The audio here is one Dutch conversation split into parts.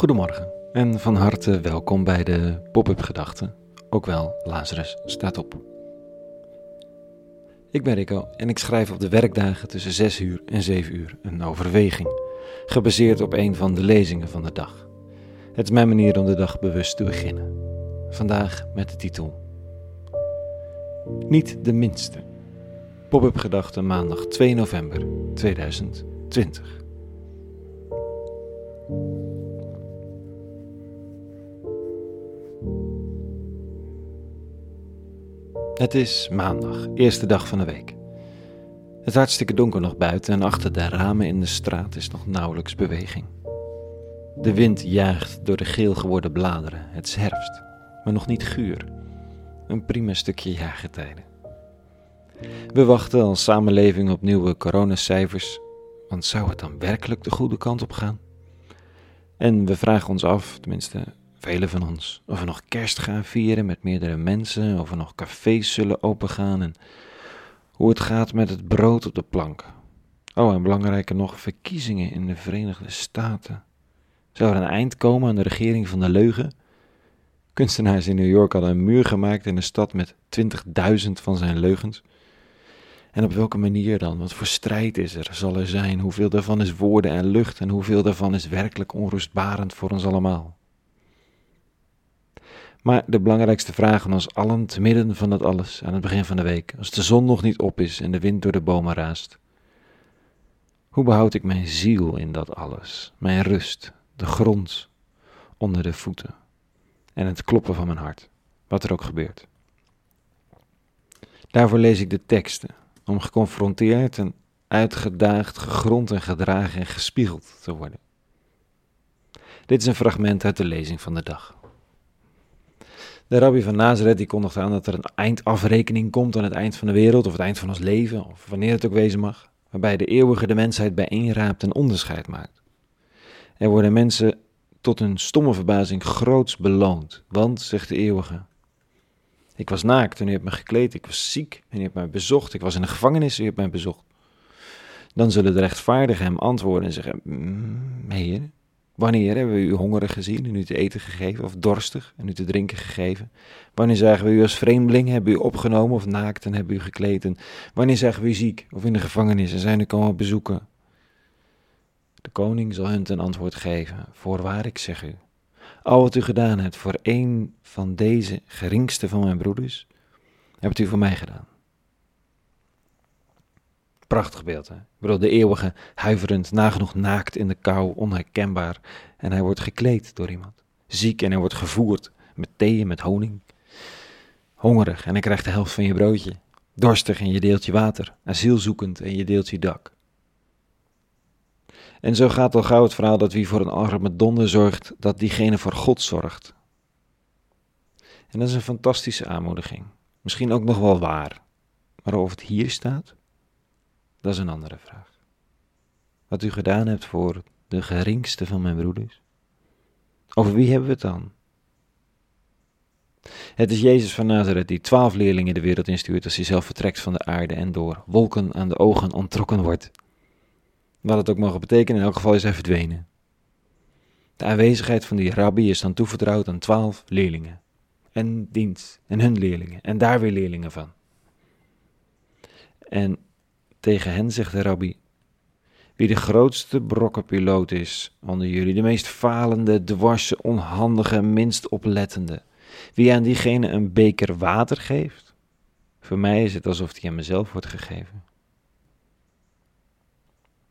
Goedemorgen en van harte welkom bij de Pop-up Gedachten, ook wel Lazarus staat op. Ik ben Rico en ik schrijf op de werkdagen tussen 6 uur en 7 uur een overweging, gebaseerd op een van de lezingen van de dag. Het is mijn manier om de dag bewust te beginnen. Vandaag met de titel Niet de minste. Pop-up Gedachten maandag 2 november 2020. Het is maandag, eerste dag van de week. Het is hartstikke donker nog buiten en achter de ramen in de straat is nog nauwelijks beweging. De wind jaagt door de geel geworden bladeren. Het is herfst, maar nog niet guur. Een prima stukje jaargetijden. We wachten als samenleving op nieuwe coronacijfers, want zou het dan werkelijk de goede kant op gaan? En we vragen ons af, tenminste velen van ons, of we nog kerst gaan vieren met meerdere mensen, of we nog cafés zullen opengaan en hoe het gaat met het brood op de plank. Oh, en belangrijker nog, verkiezingen in de Verenigde Staten. Zou er een eind komen aan de regering van de leugen? Kunstenaars in New York hadden een muur gemaakt in de stad met 20.000 van zijn leugens. En op welke manier dan? Wat voor strijd is er, zal er zijn? Hoeveel daarvan is woorden en lucht en hoeveel daarvan is werkelijk onrustbarend voor ons allemaal? Maar de belangrijkste vraag aan ons allen, te midden van dat alles, aan het begin van de week, als de zon nog niet op is en de wind door de bomen raast. Hoe behoud ik mijn ziel in dat alles, mijn rust, de grond onder de voeten en het kloppen van mijn hart, wat er ook gebeurt? Daarvoor lees ik de teksten, om geconfronteerd en uitgedaagd, gegrond en gedragen en gespiegeld te worden. Dit is een fragment uit de lezing van de dag. De rabbi van Nazareth die kondigt aan dat er een eindafrekening komt aan het eind van de wereld, of het eind van ons leven, of wanneer het ook wezen mag, waarbij de eeuwige de mensheid bijeenraapt en onderscheid maakt. Er worden mensen tot hun stomme verbazing groots beloond, want, zegt de eeuwige, ik was naakt en u hebt me gekleed, ik was ziek en u hebt mij bezocht, ik was in de gevangenis en u hebt mij bezocht. Dan zullen de rechtvaardigen hem antwoorden en zeggen, mm, heer, Wanneer hebben we u hongerig gezien en u te eten gegeven, of dorstig en u te drinken gegeven? Wanneer zagen we u als vreemdeling, hebben u opgenomen of naakt en hebben u gekleed? Wanneer zagen we u ziek of in de gevangenis en zijn u komen bezoeken? De koning zal hun ten antwoord geven, voorwaar ik zeg u, al wat u gedaan hebt voor een van deze geringste van mijn broeders, hebt u voor mij gedaan. Prachtig beeld, hè? Ik bedoel, de eeuwige, huiverend, nagenoeg naakt in de kou, onherkenbaar. En hij wordt gekleed door iemand. Ziek en hij wordt gevoerd met thee en met honing. Hongerig en hij krijgt de helft van je broodje. Dorstig en je deelt je water. Asielzoekend en je deelt je dak. En zo gaat al gauw het verhaal dat wie voor een arme donder zorgt, dat diegene voor God zorgt. En dat is een fantastische aanmoediging. Misschien ook nog wel waar. Maar of het hier staat, dat is een andere vraag. Wat u gedaan hebt voor de geringste van mijn broeders? Over wie hebben we het dan? Het is Jezus van Nazareth die twaalf leerlingen de wereld instuurt als hij zelf vertrekt van de aarde en door wolken aan de ogen ontrokken wordt. Wat het ook mogen betekenen, in elk geval is hij verdwenen. De aanwezigheid van die rabbi is dan toevertrouwd aan twaalf leerlingen. En dienst, en hun leerlingen, en daar weer leerlingen van. En tegen hen zegt de rabbi: Wie de grootste brokkenpiloot is onder jullie, de meest falende, dwarse, onhandige, minst oplettende, wie aan diegene een beker water geeft, voor mij is het alsof die aan mezelf wordt gegeven.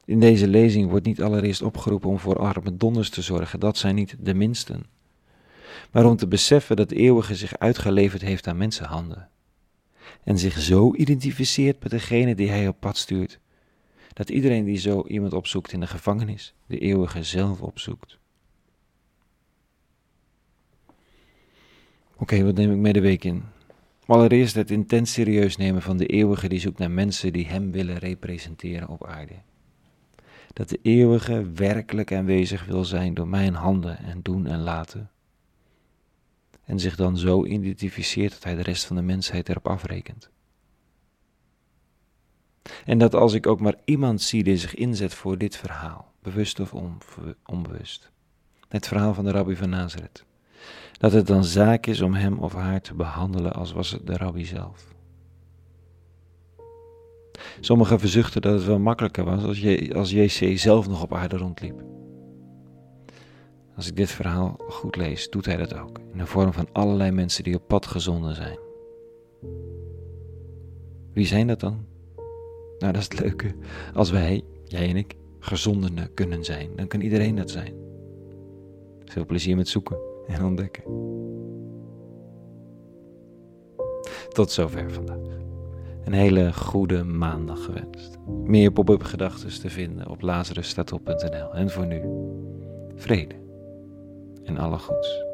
In deze lezing wordt niet allereerst opgeroepen om voor arme donders te zorgen, dat zijn niet de minsten, maar om te beseffen dat de eeuwige zich uitgeleverd heeft aan mensenhanden en zich zo identificeert met degene die hij op pad stuurt, dat iedereen die zo iemand opzoekt in de gevangenis, de eeuwige zelf opzoekt. Oké, wat neem ik mee de week in? Allereerst het intens serieus nemen van de eeuwige die zoekt naar mensen die hem willen representeren op aarde. Dat de eeuwige werkelijk aanwezig wil zijn door mijn handen en doen en laten en zich dan zo identificeert dat hij de rest van de mensheid erop afrekent. En dat als ik ook maar iemand zie die zich inzet voor dit verhaal, bewust of onbewust, het verhaal van de rabbi van Nazareth. Dat het dan zaak is om hem of haar te behandelen als was het de rabbi zelf. Sommigen verzuchten dat het wel makkelijker was als, je, als JC zelf nog op aarde rondliep. Als ik dit verhaal goed lees, doet hij dat ook, in de vorm van allerlei mensen die op pad gezonden zijn. Wie zijn dat dan? Nou, dat is het leuke. Als wij, jij en ik, gezondenen kunnen zijn, dan kan iedereen dat zijn. Veel plezier met zoeken en ontdekken. Tot zover vandaag. Een hele goede maandag gewenst. Meer pop-up gedachten te vinden op lazarusstatop.nl. En voor nu, vrede en alle goeds.